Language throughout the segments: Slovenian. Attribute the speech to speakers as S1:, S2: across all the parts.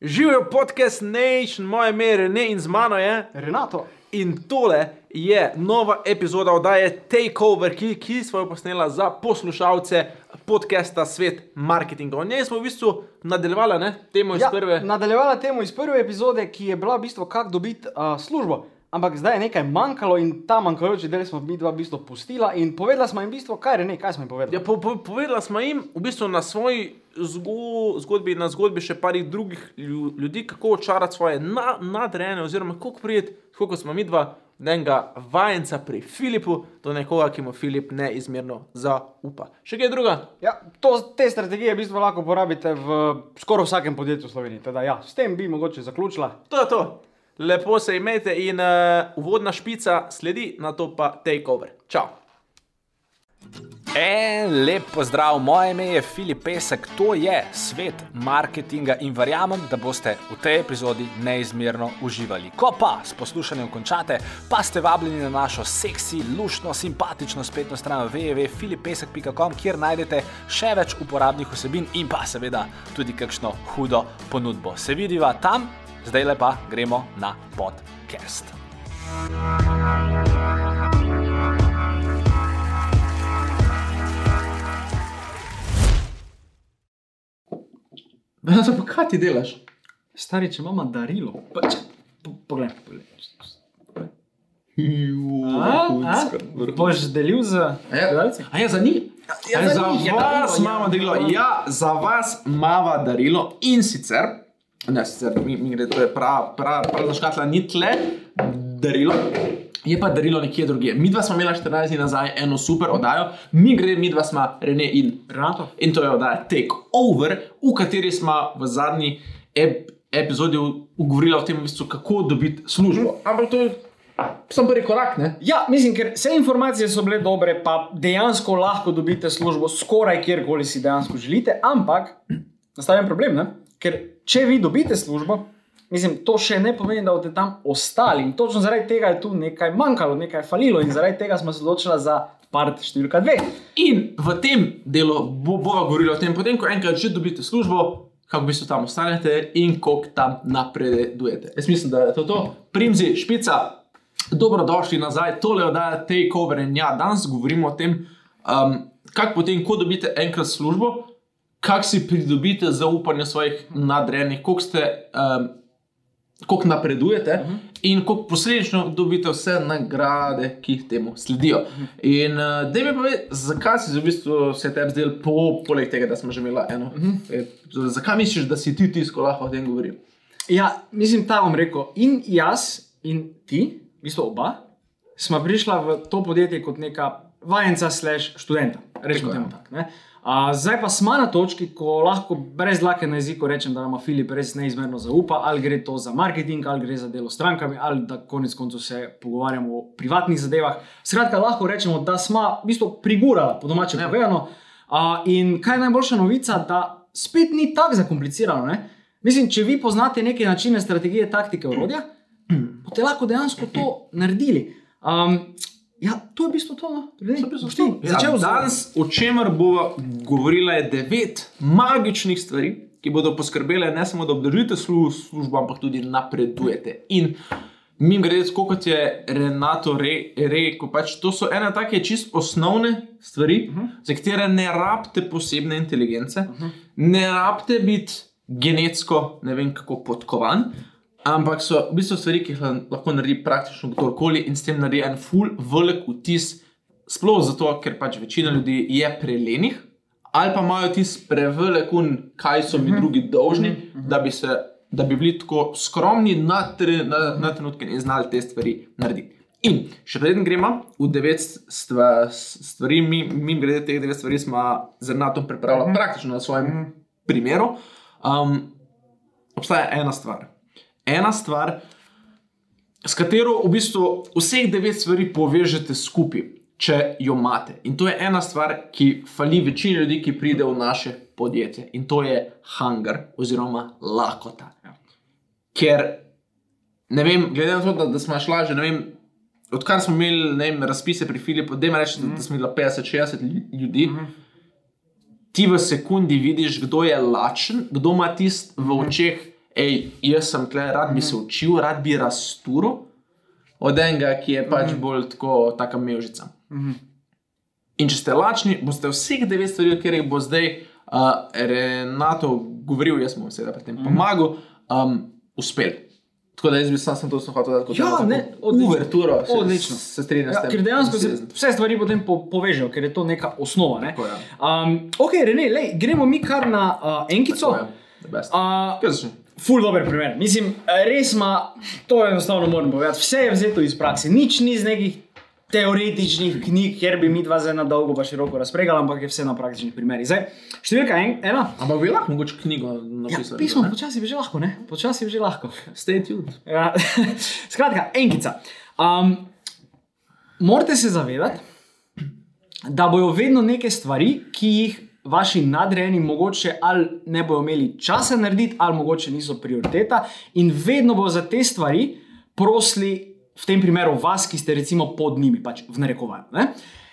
S1: Živijo podcast Nation, moje ime je Rene in z mano je.
S2: Renato.
S1: In tole je nova epizoda oddaje Takeover, ki, ki smo jo posneli za poslušalce podcasta Svet marketinga. V njej smo v bistvu nadaljevali ne, temo iz
S2: Ja,
S1: prve.
S2: nadaljevala temu iz prve epizode, ki je bila v bistvu kako dobiti uh, službo. Ampak zdaj je nekaj manjkalo in ta manjkajoči del smo mi dva v bistvu pustila in povedala smo jim v bistvu, kaj je ne, kaj smo jim povedali.
S1: Ja, po, po, povedala smo jim v bistvu na svoji zgo, zgodbi, na zgodbi še parih drugih lju- ljudi, kako očarati svoje na, nadrejene, oziroma kako prijeti, kot smo mi dva, od enega vajenca pri Filipu do nekoga, ki mu Filip neizmerno zaupa. Še kaj druga?
S2: Ja, to, te strategije v bistvu lahko uporabite v skoraj vsakem podjetju v Sloveniji. Teda, ja, s tem bi mogoče zaključila.
S1: To je to. Lepo se imejte in uh, uvodna špica sledi, na to pa takeover. Čau.
S3: En lep pozdrav, moje ime je Filip Pesek, to je svet marketinga in verjamem, da boste v tej epizodi neizmerno uživali. Ko pa s poslušanjem končate, pa ste vabljeni na našo seksi, lušno, simpatično spletno stran www.filipesek.com, kjer najdete še več uporabnih vsebin in pa seveda tudi kakšno hudo ponudbo. Se vidiva tam, zdaj lepa gremo na podcast.
S1: Vendar pa kaj ti delaš?
S2: Stari, če imamo darilo. Pa, če, po, poglej, poglej. Boš delil z gledalci?
S1: A ja, za njih. Ja,
S2: za
S1: za
S2: je
S1: vas
S2: darilo,
S1: imamo
S2: ja.
S1: darilo. Ja, za vas imamo darilo in sicer, ne sicer, mi, mi gre, to je prav, prav, prav škatla, ni tle darilo. Je pa darilo nekje drugje. Mi dva smo imeli 14 dni nazaj eno super oddajo, mi gre, mi dva smo Rene in
S2: Renato.
S1: In to je oddaja Take Over, v kateri smo v zadnji ep epizodi govorili o tem, v bistvu, kako dobiti službo. Ampak to je samo prvi korak, ne?
S2: Ja, mislim, ker vse informacije so bile dobre, pa dejansko lahko dobite službo skoraj kjerkoli si dejansko želite, ampak nastaja problem, ne? ker če vi dobite službo, mislim, to še ne pomeni, da boste tam ostali. In točno zaradi tega je tu nekaj manjkalo, nekaj falilo in zaradi tega smo se odločili za part številka dve.
S1: In v tem delu bo, bova govorila o tem, potem ko enkrat že dobite službo, kako v bistvu tam ostanete in koliko tam napredujete. Jaz mislim, da je to to. Primzi, špica, dobrodošli nazaj, tole oddaja Takeover in ja, danes govorimo o tem, um, kako potem, ko dobite enkrat službo, kako si pridobite zaupanje svojih nadrejenih, koliko ste. Um, Kako napredujete, uh -huh. in kako posledično dobite vse nagrade, ki temu sledijo. Uh -huh. In uh, da mi povej, zakaj si v bistvu se tebi zdel, po, poleg tega, da smo že imeli eno? Uh -huh. Zakaj misliš, da si ti tisto, ko lahko o tem govorim?
S2: Ja, mislim, ta bom rekel, in jaz, in ti, v bistvu oba, smo prišla v to podjetje kot neka vajenca, slash študenta. Rečemo temu tako. A, zdaj pa smo na točki, ko lahko brez dlake na jeziku rečem, da nam Filip res neizmerno zaupa, ali gre to za marketing, ali gre za delo s strankami, ali da konec koncev se pogovarjamo o privatnih zadevah. Skratka, lahko rečemo, da smo v bistvu prigurali, po domače
S1: Ja.
S2: povedano. A, in kaj je najboljša novica, da spet ni tako zakomplicirano. Ne? Mislim, če vi poznate neke načine, strategije, taktike, urodja, boste lahko dejansko to naredili. Um, ja, to je v bistvu to. No? Rene, boš ti začel
S1: ja,
S2: z-
S1: danes, o čemer bo govorila, je devet magičnih stvari, ki bodo poskrbele ne samo, da obdržite slu, službo, ampak tudi napredujete. In mi gre, kot je Renato re- rekel, pač to so ene take čist osnovne stvari, uh -huh. za katere ne rabite posebne inteligence, uh -huh. ne rabite biti genetsko, ne vem kako podkovan. Ampak so v bistvu stvari, ki jih la- lahko naredi praktično kdorkoli in s tem naredi en full velik vtis, sploh zato, ker pač večina ljudi je prelenih ali pa imajo vtis prevelik, un, kaj so mi drugi dolžni, da bi, se, da bi bili tako skromni na, tre, na, na trenutke in znali te stvari narediti. In še preden gremo v devet stva, stvari, mi, mi glede teh devet stvari smo z Renatom pripravili praktično na svojem primeru. Um, obstaja ena stvar. Ena stvar, s katero v bistvu vseh devet stvari povežete skupaj, če jo imate. In to je ena stvar, ki fali večini ljudi, ki pride v naše podjetje. In to je hunger oziroma lakota. Ker, ne vem, glede na to, da, da smo šla že, ne vem, odkar smo imeli vem, razpise pri Filipu, da reči, mm -hmm. da smo imeli 50-60 ljudi. Mm -hmm. Ti v sekundi vidiš, kdo je lačen, kdo ima tist v očeh hej, jaz sem tle, rad bi se učil, rad bi rasturo, od enega, ki je pač bolj tako, taka mevžica. In če ste lačni, boste vseh devet stvari, o katerih bo zdaj uh, Renato govoril, jaz mu seveda pri tem pomagal, um, uspel. Tako da jaz bi sam, sam to sem hotel dati kot
S2: Ja,
S1: eno
S2: ne,
S1: tako
S2: odlično.
S1: uverturo. Se-
S2: Odlično.
S1: Se strinjam s
S2: Ja,
S1: tem.
S2: ker dejansko se vse stvari potem po, povežejo, ker je to neka osnova. Ne?
S1: Tako je.
S2: Um, ok, Rene, lej, gremo mi kar na uh, enkico.
S1: Tako best.
S2: Uh,
S1: Kaj začne?
S2: Ful dober primer. Mislim, res ima, to enostavno moram povedati. Vse je vzeto iz prakse, nič ni iz nekih teoretičnih knjig, kjer bi mi dva zdaj na dolgo pa široko razpregali, ampak je vse na praktičnih primerih. Zdaj, številka en, ena.
S1: Ampak bi lahko mogoče knjigo
S2: Ja,
S1: napisal.
S2: pismo, počasi bi že lahko, ne? Počasi bi že lahko.
S1: Stay tuned.
S2: Ja. Skratka, enkica. Um, morate se zavedati, da bojo vedno neke stvari, ki jih vaši nadrejeni mogoče ali ne bodo imeli časa narediti, ali mogoče niso prioriteta, in vedno bo za te stvari prosili, v tem primeru vas, ki ste recimo pod njimi, pač v narekovanju. ne.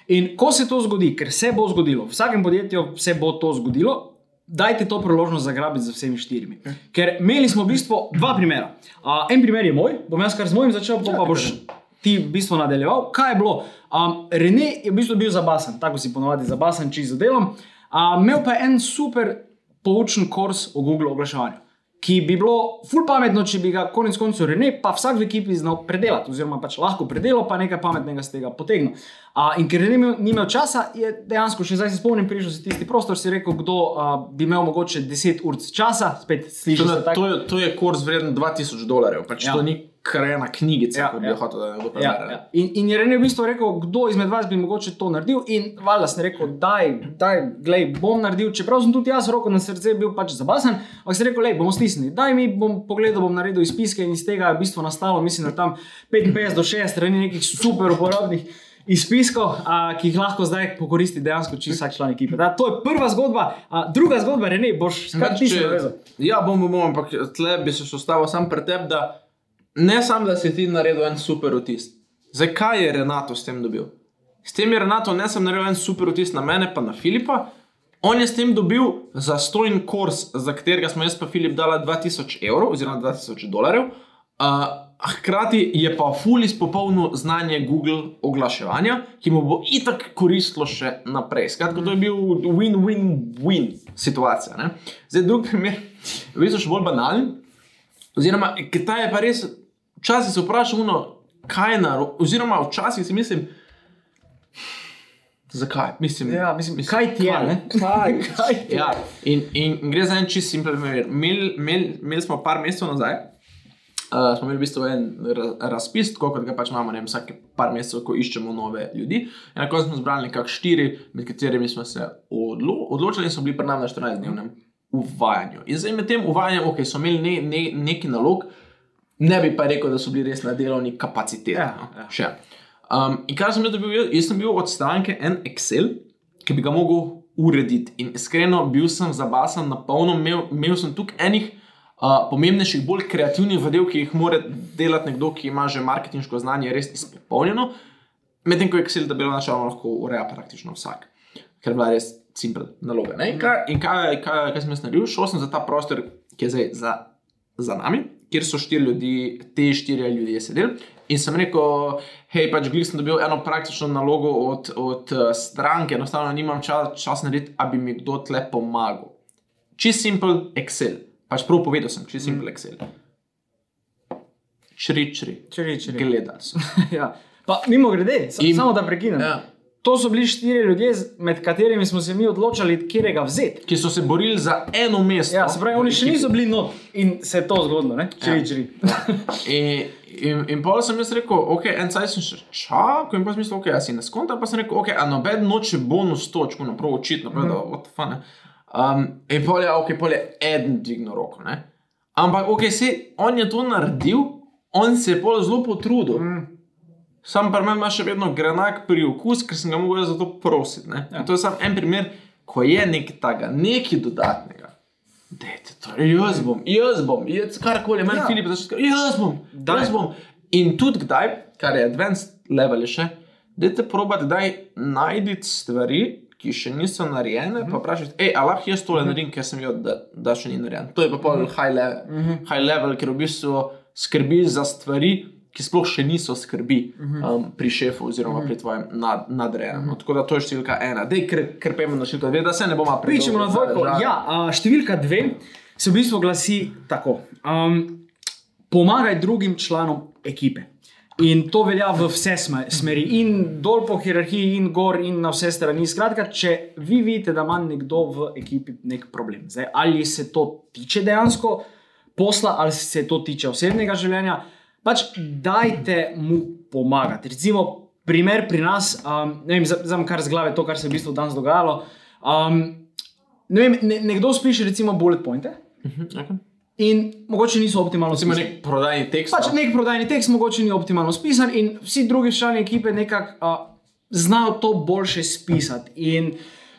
S2: In ko se to zgodi, ker se bo zgodilo, v vsakem podjetju se bo to zgodilo, dajte to priložnost zagrabiti za vsemi štirimi. Ker imeli smo v bistvu dva primera. Uh, en primer je moj, bom jaz kar z mojim začel, pa, pa boš ti v bistvu nadaljeval. Kaj je bilo? Um, Rene je v bistvu bil zabasen, tako si ponovadi zabasen, čisto z delom. Uh, imel pa en super poučen kurs o Google oglaševanju. Ki bi bilo ful pametno, če bi ga konec koncev Rene, pa vsak v ekipi znal predelati, oziroma pač lahko predelal, pa nekaj pametnega z tega potegnil. A, in ker Rene imel- ni imel časa, je dejansko še zdaj se spomnim, prišel si tisti prostor, si rekel, kdo a, bi imel mogoče 10 ur časa, spet slišiš.
S1: To, to, je, to je kurs vreden 2000 dolarjev, pač
S2: Ja.
S1: to ni krena knjigica,
S2: Ja,
S1: kot bi
S2: ja.
S1: hotel, da ne bo
S2: Ja, ja. In, in je Rene v bistvu rekel, kdo izmed vas bi mogoče to naredil. In valjda sem rekel, daj, daj, glej, bom naredil. Čeprav sem tudi jaz roko na srce bil pač zabasen, ampak sem rekel, lej, bomo stisnili. Daj mi, bom pogledal, bom naredil izpiske in iz tega je v bistvu nastalo, mislim, da tam 55 do 60 strani nekih super uporabnih. Izpiskov, a, ki jih lahko zdaj pokoristi dejansko čisto vsak član ekipe. Da, to je prva zgodba, a, druga zgodba, Rene, boš skrat ti še navezal.
S1: Ja, bom, bom, ampak tle bi se še ustavil sam pred tebi, da ne samo, da si ti naredil en super vtis. Zakaj je Renato s tem dobil? S tem je Renato ne samo naredil en super vtis na mene, pa na Filipa. On je s tem dobil zastojn kurs, za katerega smo jaz pa Filip dala 2000 evrov oziroma 2000 dolarjev. Uh, hkrati je pa ful izpopolnil znanje Google oglaševanja, ki mu bo itak koristilo še naprej. Skratka, to je bil win-win-win situacija. Ne? Zdaj, drugi primer, v bistvu še bolj banalen. Oziroma, ta je pa res, včasih se vprašam, no, kaj je narobe, oziroma včasih si mislim, zakaj? Mislim,
S2: Ja, mislim, kaj ti je,
S1: kaj? Kaj,
S2: Kaj ti je?
S1: ja, in, in gre za en čist simpel primer. Imeli imel, imel smo par mesecev nazaj, uh, smo imeli v bistvu en ra- razpis, tako kot ga pač imamo, vem, vsake par mesecev, ko iščemo nove ljudi. In na koncu smo zbrali nekako štiri, med katerimi smo se odlo odločili in so bili pri nam na 14-dnevnem uvajanju. In zdaj med tem uvajanjem, ok, so imeli ne, ne, neki nalog, ne bi pa rekel, da so bili res na delovni kapaciteti.
S2: Ja,
S1: no,
S2: ja.
S1: še. Um, in kar sem jaz dobil, jaz, sem bil od stranke en Excel, ki bi ga mogel urediti. In iskreno, bil sem zabasan na polno, imel, imel sem tukaj enih pomembnejših, bolj kreativnih zadev, ki jih mora delati nekdo, ki ima že marketinško znanje res izpolnjeno, medtem ko je Excel tabelo načeloma lahko ureja praktično vsak, ker je bila res simpel naloga. ne. In kaj, in kaj, kaj, kaj sem jaz naredil? Šel sem za ta prostor, ki je zdaj za, za nami, kjer so štiri ljudi, te štiri ljudje sedeli. In sem rekel, hej, pač glih sem dobil eno praktično nalogo od, od eh, stranke, enostavno nimam čas, čas narediti, da bi mi kdo tle pomagal. Čist simpel Excel, pač prav povedal sem, čist simpel Excel. Čri, čri,
S2: Čiri, čiri.
S1: gledali so.
S2: ja. Pa mimo grede,
S1: In-
S2: samo da prekinem.
S1: Ja.
S2: To so bili štiri ljudje, med katerimi smo se mi odločali, kjerega vzeti.
S1: Ki so se borili za eno mesto.
S2: Ja, se pravi, oni še niso bili not in se je to zgodilo, ne? Čiri,
S1: Ja.
S2: čiri.
S1: In, in, in pa sem jaz rekel, ok, en cajt sem še čakal, in pa sem mislil, ok, jaz si ne skontam, pa sem rekel, ok, a noben noče bonus točko, no prav očitno, prav, da what the fun. Um, in pol je, ok, pol je eden dvignil roko, ne. Ampak, ok, se, on je to naredil, on se je pol zelo potrudil. Mm. Sam pa meni ima še vedno grenak pri okus, ker sem ga mogel za to prositi. Ja. To je samo en primer, ko je nekaj takega, nekaj dodatnega. Dajte, to, jaz bom, jaz bom, jaz karkoli, meni
S2: Ja.
S1: ja. Filip začne reči, jaz bom,
S2: Daj.
S1: jaz bom. In tudi kdaj, kar je advanced level še, dajte probati, da najdete stvari, ki še niso narejene, pa vprašati, hej, a lahko jaz tole naredim, ker sem videl, da, da še ni narejen. To je pa pol high level, high level, ker v bistvu skrbiš za stvari, ki sploh še niso skrbi um, pri šefu oziroma pri tvojem nad, nadrejenem. No, Tako da to je številka ena. Dej, ker, ker pojmo na številko dve, da se ne bomo
S2: Pričemo na dvojko. Ja, a, številka dve se v bistvu glasi tako: um, pomagaj drugim članom ekipe. In to velja v vse sme- smeri, in dol po hierarhiji, in gor, in na vse strani. Skratka, če vi vidite, da ima nekdo v ekipi nek problem, zdaj, ali se to tiče dejansko posla, ali se to tiče osebnega življenja, pač dajte mu pomagati. Recimo, primer pri nas, um, ne vem, znam kar z glave to, kar se je v bistvu danes dogajalo. Um, ne vem, ne, nekdo spiše recimo bullet pointe
S1: Okay.
S2: In mogoče niso optimalno spisani.
S1: nek prodajni tekst.
S2: Pač nek prodajni tekst mogoče ni optimalno spisan, in vsi drugi člani ekipe nekako uh, znajo to boljše spisati. In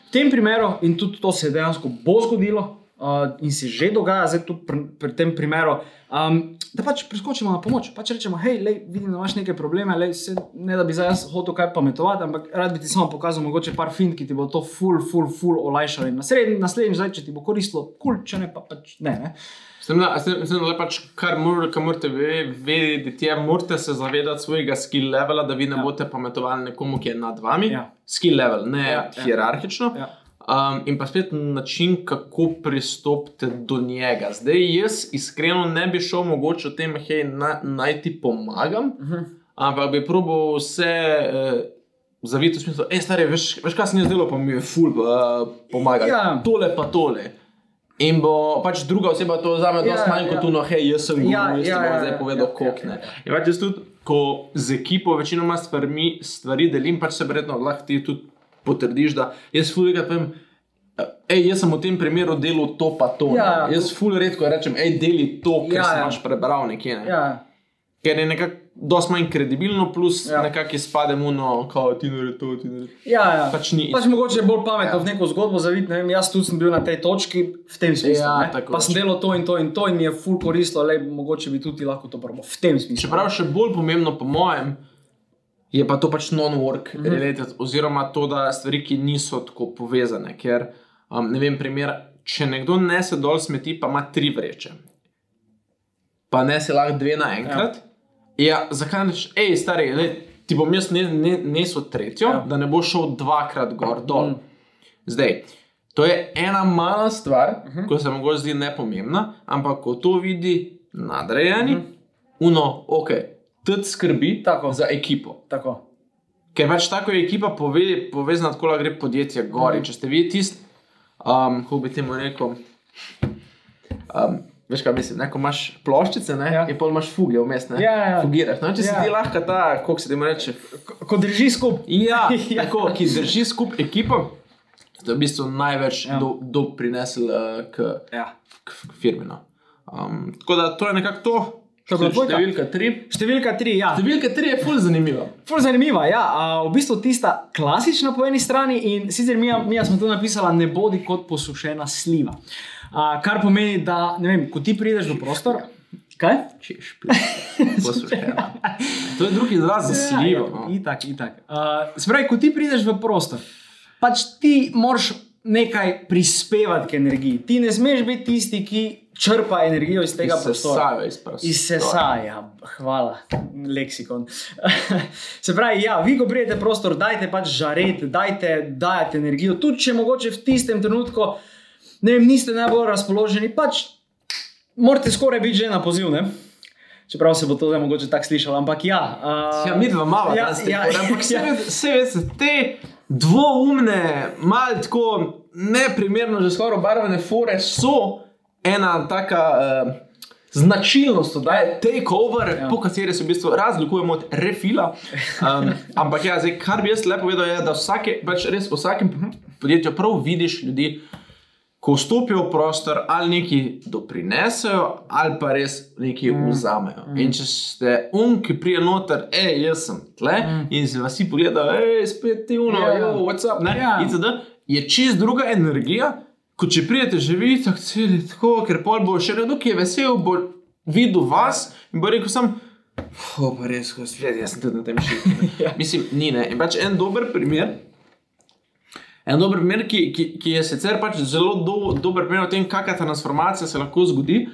S2: v tem primeru, in tudi to se dejansko bo zgodilo, uh, in se že dogaja, zdaj tudi pri, pri tem primeru, um, da pač preskočimo na pomoč. Pač rečemo, hej, lej, vidim, da imaš neke probleme, lej, se, ne da bi zdaj jaz hotel kaj pametovati, ampak rad bi ti samo pokazal mogoče par fint, ki ti bo to ful, ful, ful olajšali. Naslednji, naslednji, zdaj, če ti bo koristilo, kul, cool, če ne, pa pač ne. ne.
S1: S tem, da, s tem, s tem, da pač, kar, mor, kar morate ve- vedeti, je, morate se zavedati svojega skill levela, da vi ne
S2: Ja.
S1: ja. boste pametovali nekomu, ki je nad vami.
S2: Ja.
S1: Skill level, ne
S2: Ja,
S1: ja,
S2: ja.
S1: hierarhično.
S2: Ja.
S1: Um, in pa spet način, kako pristopite do njega. Zdaj, jaz iskreno ne bi šel mogoče o tem, hej, na, naj ti pomagam, uh
S2: Mhm.
S1: -huh. ampak bi probil vse. Eh, Zavito v smislu, hej, stari, veš, veš, kaj se mi je zdelo, pa mi je ful uh, pomaga.
S2: Ja.
S1: Tole pa tole. In bo pač druga oseba to vzame, da
S2: Ja,
S1: je manj
S2: ja.
S1: kot tuno, hej, jaz sem
S2: Ja,
S1: jaz ti
S2: ja,
S1: bom
S2: ja,
S1: zdaj
S2: ja,
S1: povedal,
S2: ja,
S1: koliko
S2: ja,
S1: ne.
S2: ja.
S1: In pač jaz tudi, ko z ekipo večinoma stvarmi, stvari delim, pač se verjetno lahko ti tudi potrdiš, da jaz ful redko povem, hej, jaz sem v tem primeru delal to pa to. ne."
S2: Ja,
S1: jaz ful redko rečem, hej, deli to, ker
S2: Ja,
S1: sem
S2: ja.
S1: prebral nekje. Ne.
S2: Ja.
S1: Ker je nekako dosti manj kredibilno, plus
S2: Ja.
S1: nekako izpade muno, kao ti naredi to, ti naredi.
S2: Ja, ja.
S1: Pač ni
S2: Pač mogoče je bolj pametno ja. v neko zgodbo zaviti. Ne vem, jaz tudi sem bil na tej točki v tem smislu.
S1: Ja,
S2: ne. pa sem delal to in to in to in mi je ful koristilo, le mogoče bi tudi lahko to probo. V tem smislu.
S1: Čeprav še bolj pomembno, po mojem, je pa to pač non-work mm -hmm. related, oziroma to, da stvari, ki niso tako povezane. Ker, um, ne vem, primer, če nekdo nese dol smeti, pa ima tri vreče, pa nese lahko dve naenkrat. Ja. Ja, zakaj ne rečeš, hej, stari, lej, ti bom jaz ne, ne, nesel tretjo,
S2: Ja.
S1: da ne bo šel dvakrat gor dol. Mm. Zdaj, to je ena mala stvar, uh -huh. ko se mogoče zdi nepomembna, ampak ko to vidi nadrejeni, uh -huh. uno, ok, tudi skrbi
S2: Tako.
S1: za ekipo.
S2: Tako.
S1: Ker pač tako je ekipa pove, povezana, tako da gre podjetje gori.
S2: Mhm.
S1: Če ste vi tisti, um, kako bi temu rekel. Um, Veš, kaj mislim, ne? ko imaš ploščice, ne,
S2: Ja.
S1: in pol imaš fuge vmes, ne,
S2: Ja, ja.
S1: fugiraš. No, če
S2: Ja.
S1: si ti lahko ta, kako se temu reče,
S2: Ko- Ko drži skupaj.
S1: ja,
S2: Ja.
S1: tako, ki drži skupaj ekipo, to je v bistvu največ
S2: Ja.
S1: do, do prinesel uh, k,
S2: Ja.
S1: k, k firmi. No. Um, tako da to je nekako to. Številka tri.
S2: Številka tri, ja.
S1: Številka tri je fully zanimiva.
S2: Ful zanimiva, ja. A, v bistvu tista klasična po eni strani in sicer mi, mi smo tu napisali, ne bodi kot posušena sliva. A, kar pomeni, da vem, ko ti prideš v prostor. Kaj?
S1: Češ, poslušaj. To je drugi izraz za slivo.
S2: Ja,
S1: No.
S2: itak, itak. Uh, Spravi, ko ti prideš v prostor, pač ti moraš nekaj prispevati k energiji. Ti ne smeš biti tisti, ki črpa energijo iz tega prostora.
S1: Iz prostora.
S2: Izsesaja, hvala, leksikon. Se pravi, ja, vi, ko pridete v prostor, dajte pač žareti, dajte dajati energijo. Tudi če mogoče v tistem trenutku ne vem, niste najbolj razpoloženi, pač morate skoraj biti že na poziv. Ne? Čeprav se bo to zdaj mogoče tako slišalo, ampak ja. Uh,
S1: Ja, mi dva mava,
S2: ja,
S1: da ste
S2: ja,
S1: ja, ampak vse,
S2: ja.
S1: vse veste, te dvoumne, malo tako neprimerno, že skoraj obarvane fore so ena taka uh, značilnost, da je takeover,
S2: Ja.
S1: po kateri se v bistvu razlikujemo od refila. Um, ampak ja, zdaj, kar bi jaz lepo povedal, je, da vsake, pač res v vsakem podjetju prav vidiš ljudi. Ko vstopijo v prostor, ali nekaj doprinesejo, ali pa res nekaj mm. vzamejo. Mm. In če ste unki, prije noter, hej, jaz sem tle, mm. in si vas vsi pogledajo, hej, spet ti uno,
S2: Ja.
S1: yeah. jo, what's up, ne,
S2: Ja.
S1: itd., je čist druga energija, kot če pridete živeti tako celi, tako, ker pol bo še nekdo, ki je vesel, bo videl vas in bo rekel sam. O, pa res, gospod, jaz sem tudi na tem šiku.
S2: Ja.
S1: Mislim, ni ne. In pač en dober primer En dober primer, ki, ki, ki je sicer pač zelo do, dober primer o tem, kakšna transformacija se lahko zgodi,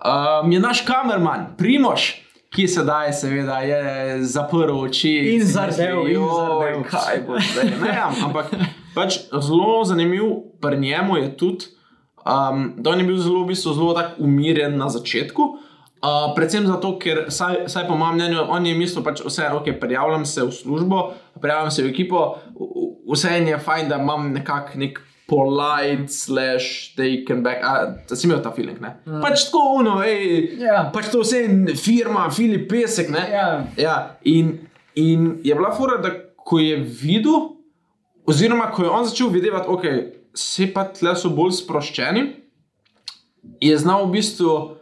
S1: um, je naš kamerman, Primoš, ki sedaj seveda je zaprl oči
S2: In
S1: misli,
S2: in
S1: "Joj,
S2: zardel."
S1: Kaj bo zdaj? Ne, ampak pač zelo zanimiv pri njemu je tudi, um, da on je bil zelo, v bistvu, zelo tak umirjen na začetku. Uh, predvsem zato, ker, saj, saj po mojem mnenju, on je mislil, pač vse, ok, prijavljam se v službo, prijavljam se v ekipo, v- v- vse en je fajn, da imam nekak nek polite, slash, taken back, da si imel ta feeling, ne? Mm. Pač tako, uno, hej,
S2: Ja.
S1: pač to vse firma, Filip Pesek, ne?
S2: Ja.
S1: Ja, in, in je bila fura, da ko je videl, oziroma ko je on začel videti, ok, se pa tle so bolj sproščeni, je znal v bistvu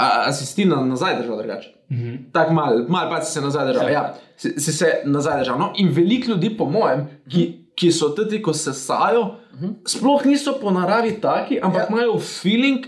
S1: a, a si ti na, nazaj držal drugače. Mm -hmm. Tako malo, malo pa si se nazaj držal. Ja, si, si se nazaj držal. No, in veliko ljudi, po mojem, ki, ki so tudi, ko se sajo, mm -hmm. sploh niso po naravi taki, ampak
S2: Ja.
S1: ja. imajo feeling,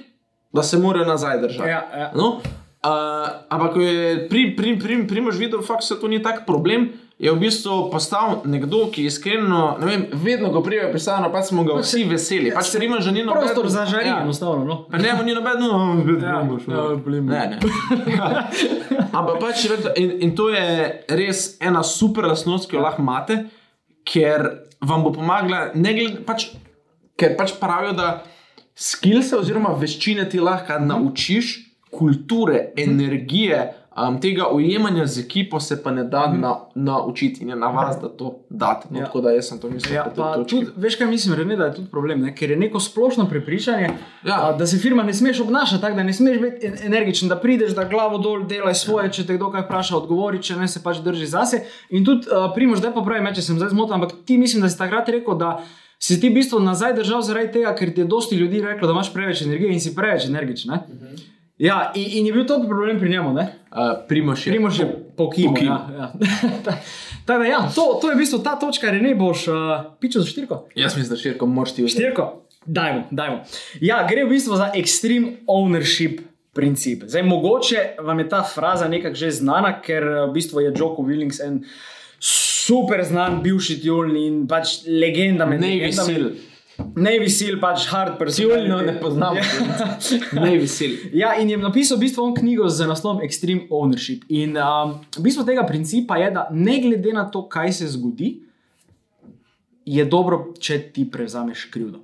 S1: da se morajo nazaj držati.
S2: Ja, ja.
S1: No? Uh, ampak ko je pri, pri, pri, primož videl, da se to ni tak problem, je v bistvu postal nekdo, ki je iskreno, ne vem, vedno, ko pride pisarno, pa smo ga vsi veseli. Pač primož ni noben.
S2: Prostor za žari,
S1: Ja.
S2: enostavno. No.
S1: Pa ne, mu ni noben, no,
S2: Ja, ja,
S1: no.
S2: Primož.
S1: Ne, ne. Ampak pač, in, in to je res ena super lastnost, ki jo lahko imate, ker vam bo pomagala, ne glede, pač, ker pač pravijo, da skills oziroma veščine ti lahko naučiš, kulture, energije, um, tega ujemanja z ekipo se pa ne da na, naučiti in je na vas, da to date. No,
S2: Ja.
S1: ja. Tako da jaz sem to mislil.
S2: Ja, tudi, veš kaj mislim, Rene, da je tudi problem, ne? ker je neko splošno prepričanje,
S1: Ja.
S2: a, da se firma ne smeš obnašati tako, da ne smeš biti en- energičen, da prideš, da glavo dol delaj svoje, če te kdo kaj vpraša, odgovori, če ne se pač drži zase. In tudi, uh, Primož, da pa pravi, če sem zdaj zmoten, ampak ti mislim, da si takrat rekel, da si ti v bistvu nazaj držal zaradi tega, ker ti je dosti ljudi reklo, da imaš preveč energije in si preveč energičen. ne? Ja, in, in je bil to problem pri njemu. Ne?
S1: Uh, Primož je.
S2: Primož je pokimal.
S1: Pokimal.
S2: Ja, ja. Tako da, ja, to, to je v bistvu ta točka, Rene, boš uh, pičil za štirko.
S1: Jaz mislim, da širko moraš ti vzeti.
S2: Štirko, dajmo, dajmo. Ja, gre v bistvu za extreme ownership princip. Zdaj, mogoče vam je ta fraza nekako že znana, ker eh, v bistvu je Joko Willings en super znan bivši tjuln in pač legenda med
S1: Navy
S2: legendami.
S1: Seal.
S2: Navy Seal, pač hard person.
S1: Tjulnov ne poznam. Ne vesel.
S2: Ja, in je napisal v bistvu on knjigo z naslovom Extreme Ownership. In um, v bistvu tega principa je, da ne glede na to, kaj se zgodi, je dobro, če ti prevzameš krivdo.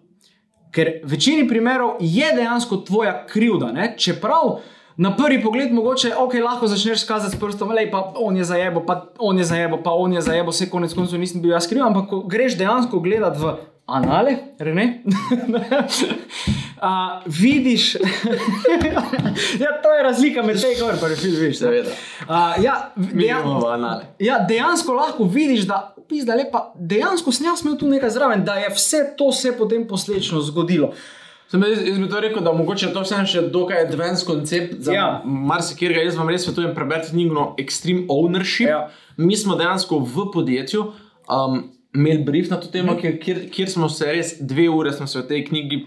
S2: Ker v večini primerov je dejansko tvoja krivda. Ne? Čeprav na prvi pogled mogoče okay, lahko začneš skazati s prstom, le pa on je zajebo, pa on je zajebo, pa on je zajebo, vse konec koncev nisem bil jaz kriv, ampak ko greš dejansko gledati v anale, rene, uh, vidiš. ja, to je razlika med kar pa je film, veš.
S1: Seveda.
S2: Uh, ja,
S1: Mi
S2: deja-
S1: imamo anale.
S2: Ja, dejansko lahko vidiš, da, pizda lepa, dejansko sem jaz imel tu nekaj zraven, da je vse to se potem posledično zgodilo.
S1: Sem jaz, jaz bi to rekel, da mogoče to vseeno še dokaj advanced koncept za
S2: Ja.
S1: marsikaj. Jaz vam res svetujem preberati knjigo Extreme Ownership.
S2: Ja.
S1: Mi smo dejansko v podjetju um, imeli brief na to temo,
S2: Mhm.
S1: kjer, kjer, kjer smo se res dve ure smo se o tej knjigi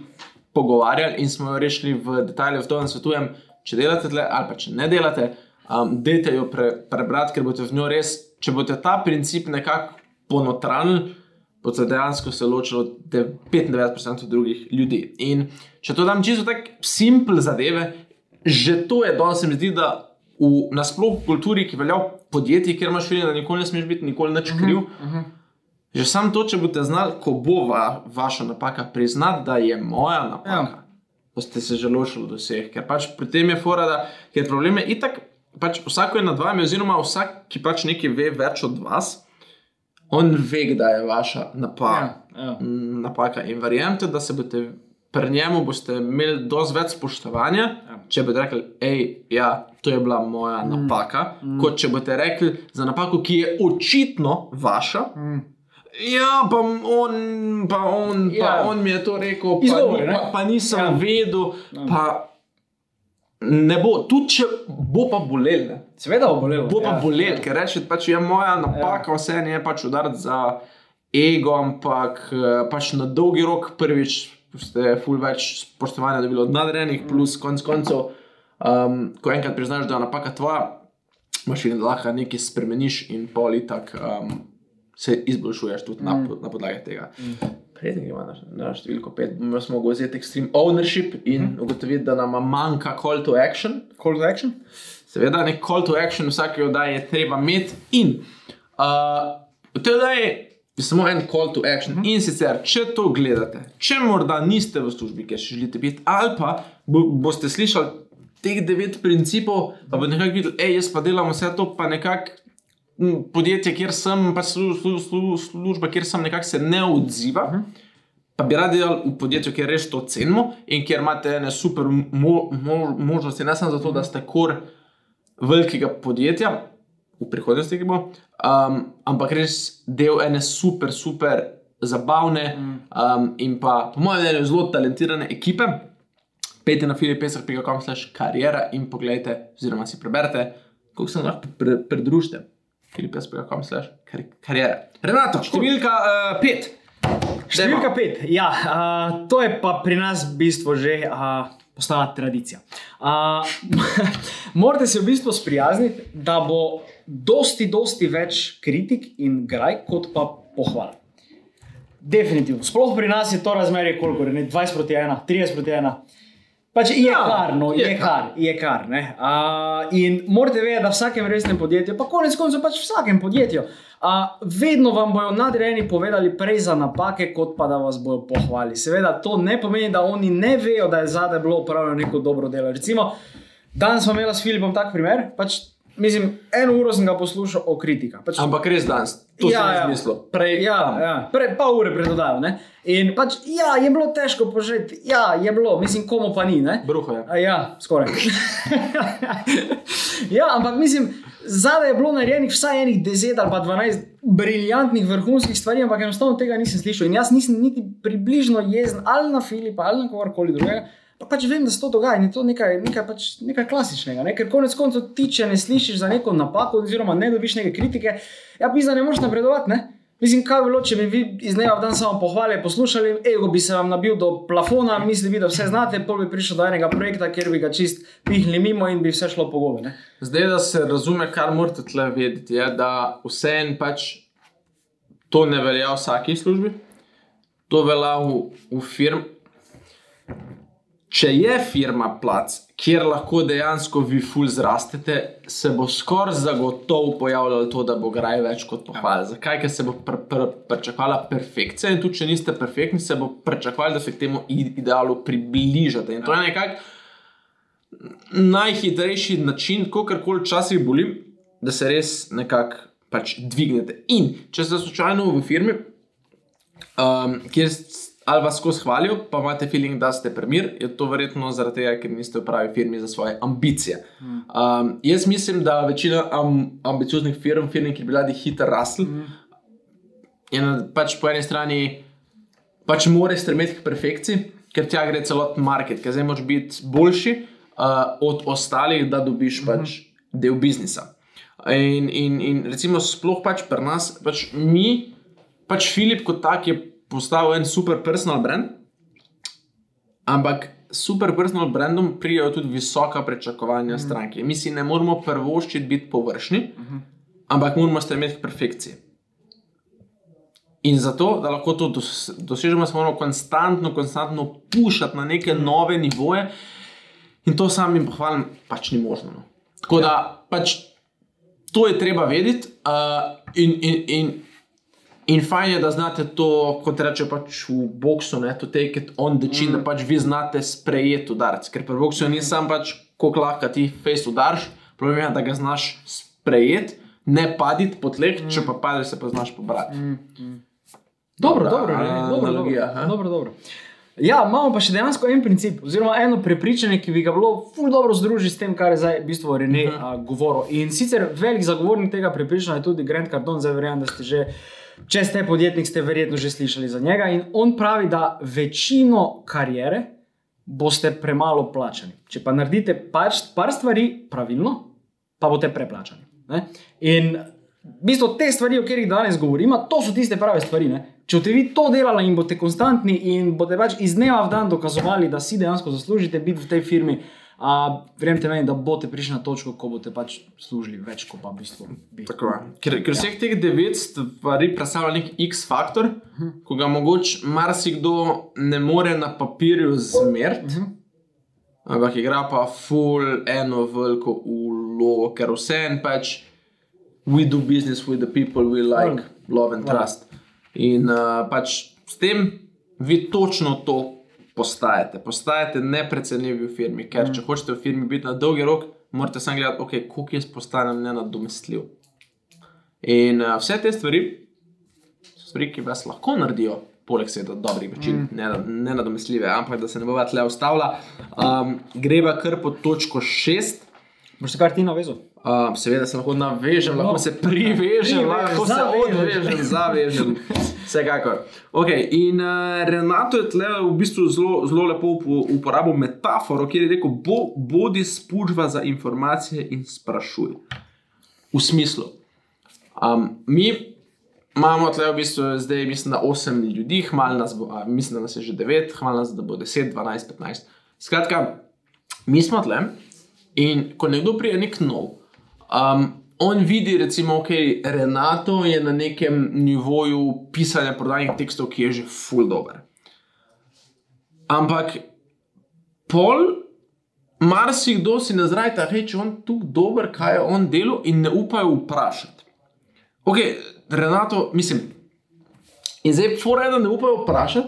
S1: pogovarjali in smo jo rešili v detajle. V to vam svetujem, če delate tle ali pa če ne delate, um, dejte jo pre, prebrati, ker boste v njo res, če boste ta princip nekako ponotranili, boste dejansko se ločili od de- 95% drugih ljudi. In če to dam čisto tako simpel zadeve, že to je danes, se mi zdi, da v nasplošni kulturi, ki velja v podjetjih, kjer imaš feeling, da nikoli ne smeš biti, nikoli nič kriv. Uh -huh. Že sam to, če boste znali, ko bo va, vaša napaka, priznati, da je moja napaka, ja. boste se že ločili od vseh. Ker pač pri tem je fora, da ker problem je itak, pač vsako je nad vami, oziroma vsak, ki pač nekaj ve več od vas, on ve, da je vaša napaka.
S2: Ja, ja.
S1: Napaka. In verjemite, da se boste pri njemu boste imeli dosti več spoštovanja, ja. če boste rekli, hej, ja, to je bila moja mm. napaka, mm. kot če boste rekli za napako, ki je očitno vaša. Mm. Ja, pa on, pa on,
S2: Ja.
S1: pa on mi je to rekel, pa,
S2: Izgovor,
S1: ni, pa, pa nisem
S2: Ja.
S1: ja. vedel. Pa ne bo, tudi če bo pa bolel. Ne?
S2: Seveda bo bolelo.
S1: Bo pa
S2: ja.
S1: bolel, ker reče, pač je moja napaka, vse je pač udariti za ego, ampak eh, pač na dolgi rok prvič ste ful več spoštovanja dobili od nadrejenih, plus konc koncev, um, ko enkrat priznaš, da je napaka tvoja, imaš in da lahko nekaj spremeniš in pol itak um, se izboljšuješ tudi na, na podlagi tega. Preden ima na, na številko 5, bomo mogli vzeti extreme ownership in
S2: Mhm.
S1: ugotoviti, da nam manjka call to action.
S2: Call to action?
S1: Seveda, nek call to action vsake oddaje je treba imeti. In uh, v tej oddaji je samo en call to action. Uh -huh. In sicer, če to gledate, če morda niste v službi, ker še želite biti, ali pa bo, boste slišali teh devet principov, pa boste nekako videli, hej, jaz pa delam vse to, pa nekako. Podjetje, kjer sem, pa slu, slu, slu, služba, kjer sem, nekako se ne odziva. Uh -huh. Pa bi radi delali v podjetju, kjer res to cenimo in kjer imate ene super mo mo možnosti, ne samo zato, da ste kor velikega podjetja, v prihodnosti, ki bo, um, ampak res del ene super, super zabavne um, in pa, po mojem mnenju, zelo talentirane ekipe. Pejte na filipesar.com slash karijera in pogledajte, oziroma si preberite, kako se lahko pridružite. filipesar.com slash karijera. Renato, številka uh, pet.
S2: Številka pet. Ja, uh, to je pa pri nas v bistvu že uh, postala tradicija. Uh, morate se v bistvu sprijazniti, da bo dosti, dosti več kritik in graj, kot pa pohval. Definitivno. Sploh pri nas je to razmerje, koliko je ne, 20 proti 1, 30 proti 1. Pač je
S1: Ja,
S2: kar, no, je,
S1: je
S2: kar, je kar. ne. Uh, in morate vedeti, da v vsakem resnem podjetju, pa konec koncev pač v vsakem podjetju, uh, vedno vam bodo nadrejeni povedali prej za napake, kot pa da vas bodo pohvalili. Seveda to ne pomeni, da oni ne vejo, da je zadaj bilo upravljeno neko dobro delo. Recimo, danes smo imeli s Filipom tak primer, pač, mislim, eno uro sem ga poslušal o kritika. Pač,
S1: Ampak res danes, to ja, sem jaz mislil. Prej,
S2: Ja,
S1: tam.
S2: ja. Pre, pol ure pred oddajo. ne. In pač, ja, je bilo težko požeti, ja, je bilo, mislim, komu pa ni. Ne?
S1: Bruho je.
S2: A, ja, skoraj. ja, ampak mislim, zadaj je bilo narejenih vsaj enih 10 ali pa 12 briljantnih vrhunskih stvari, ampak enostavno tega nisem slišal. In jaz nisem niti približno jezen ali na Filipa ali na kogarkoli drugega. Pa pač vem, da se to dogaja in je to nekaj, nekaj, pač, nekaj klasičnega. Ne? Ker konec koncev ti, če ne slišiš za neko napako, oziroma ne dobiš neke kritike, ja, pisa ne moreš napredovati. Ne? Mislim, kaj bi bilo, če bi vi iz dneva v dan samo pohvale poslušali, ego bi se vam nabil do plafona, misli bi, da vse znate, pol bi prišel do enega projekta, kjer bi ga čist pihnili mimo in bi vse šlo po gobe.
S1: Zdaj, da se razume, kar morate tle vedeti, je, da vseeno pač to ne velja v vsaki službi, to velja v, v firmi. Če je firma plac, kjer lahko dejansko vi ful zrastete, se bo skoraj zagotovo pojavljalo to, da bo graj več kot pohvala. Zakaj? Ker se bo pr pr pričakovala perfekcija in tudi, če niste perfektni, se bo pričakovalo, da se k temu idealu približate. In to je nekako najhitrejši način, kako koli včasih boli, da se res nekako pač dvignete. In če ste slučajno v firmi, um, kjer ali vas skozi hvalijo, pa imate feeling, da ste premir, je to verjetno zaradi tega, ker niste v pravi firmi za svoje ambicije. Um, jaz mislim, da večina um, ambicioznih firm, firm, ki bi radi hitro rasli, je na, pač po eni strani pač mora stremeti k perfekciji, ker tja gre celoten market, ker zdaj moraš biti boljši uh, od ostalih, da dobiš pač del biznisa. In, in, in recimo, sploh pač pri nas, pač mi, pač Filip kot tak je postal en super personal brand, ampak super personal brandom prijajo tudi visoka pričakovanja mm. stranke. Mi si ne moramo prvoščiti biti površni, mm -hmm. ampak moramo stremeti k perfekciji. In zato, da lahko to dos dosežemo, se moramo konstantno, konstantno pušati na neke nove nivoje, in to samim pohvalim pač ni možno. No. Tako ja. da pač to je treba vedeti, uh, in, in, in, in fajn je, da znate to, kot reče pač v boksu, ne, to take it on the chin, mm. da pač vi znate sprejeti udarec. Ker pri boksu ni sam pač, koliko lahko ti face udariš, problem je, da ga znaš sprejeti, ne paditi po tleh, mm. če pa padeš, se pa znaš pobrati. Mm.
S2: Dobro,
S1: Dobra
S2: dobro, ne, dobro, dobro,
S1: analogija, ha?
S2: dobro, dobro. Ja, imamo pa še dejansko en princip, oziroma eno prepričanje, ki bi ga bilo ful dobro združiti s tem, kar je zdaj v bistvu Rene uh -huh. uh, govoril. In sicer velik zagovornik tega prepričanja je tudi Grant Cardone, zdaj verjamem, da ste že, če ste podjetnik, ste verjetno že slišali za njega. In on pravi, da večino karijere boste premalo plačani. Če pa naredite par, par stvari pravilno, pa boste preplačani. Ne? In v bistvu te stvari, o katerih danes govorimo, to so tiste prave stvari. Ne? Če boste vi to delali in boste konstantni in boste pač iz dneva v dan dokazovali, da si dejansko zaslužite biti v tej firmi, Uh, Verjemite meni, da boste prišli na točko, ko boste pač služili več, kot pa v bistvu bi.
S1: Tako je. Ker, ker vseh teh devet stvari predstavlja nek X-faktor, ko ga mogoče marsikdo ne more na papirju zmeriti, ampak igra pa full eno veliko vlogo, ker vse en pač we do business with the people we like, love and trust. In uh, pač s tem vi točno to postajate. Postajate neprecenljivi v firmi, ker če hočete v firmi biti na dolgi rok, morate samo gledati, okay, koliko jaz postanem nenadomestljiv. In uh, vse te stvari, so stvari, ki vas lahko naredijo, poleg seveda dobrih večin, mm. nenadomestljive, ampak da se ne bo več le ustavila. Um, greva kar po točko šest.
S2: Boš se kar ti navezal?
S1: Um, seveda se lahko navežem, lahko se privežem, lahko se odvežem, zavežem. Vsekakor. Okay, in uh, Renato je tle v bistvu zelo, zelo lepo upo- uporabil metaforo, kjer je rekel: bo, bodi spužva za informacije in sprašuj. V smislu, um, mi imamo tle v bistvu zdaj, mislim, da 8 ljudi, hmal nas bo, a, mislim, da nas je že 9, hmal nas, da bo 10, 12, 15. Skratka, mi smo tle in ko nekdo pride nek nov. Um, on vidi, recimo, ok, Renato je na nekem nivoju pisanja prodajnih tekstov, ki je že full dober. Ampak pol, marsikdo si ne zrajta reči, on tu dober, kaj je on delal, in ne upajo vprašati. Ok, Renato, mislim. In zdaj, fora je, da ne upajo vprašati,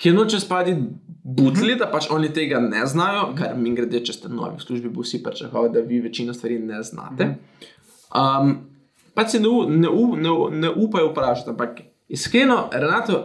S1: ki noče spadi butli, da pač oni tega ne znajo, kar mi grede, če ste novi v službi, bo vsi pričakovali, da vi večino stvari ne znate. Um, pač se ne, ne, ne, ne upajo vprašati, ampak iskreno, Renato,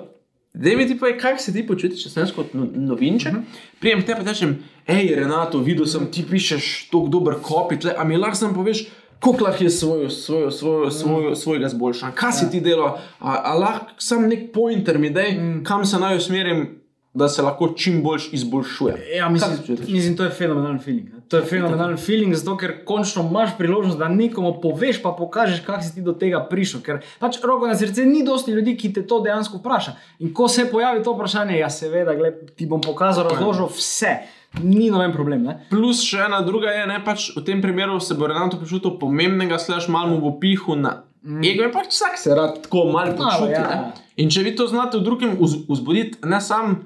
S1: da mi ti povej, kako se ti počutiš, če sem kot no, novinček. Uh -huh. Prijem te pa rečem, hej, Renato, videl sem, ti pišeš tako dober kopij, tle, a mi lahko sam poveš. Kako lahko je svojo, svojo, svojo, svojo, svojega zboljšanja, kaj si ti delal, a, a lahko sam nek pointer mi daj, mm. kam se naj usmerim, da se lahko čim bolj izboljšuje.
S2: Ja, mislim, mislim, to je fenomenalen feeling. To je fenomenalen feeling, zato ker končno imaš priložnost, da nekomu poveš, pa pokažeš, kako si ti do tega prišel. Ker pač roko na srce ni dosti ljudi, ki te to dejansko vpraša. In ko se pojavi to vprašanje, ja, seveda, gled, ti bom pokazal, razložil vse, ni noben problem. Ne?
S1: Plus še ena druga je, ne pač v tem primeru se bo Renato počutil pomembnega, slaš malo bo pihu na mm. ego in pač vsak se rad tako malo počuti.
S2: ja.
S1: Ja. In če vi to znate v drugem vz- vzbuditi, ne samo.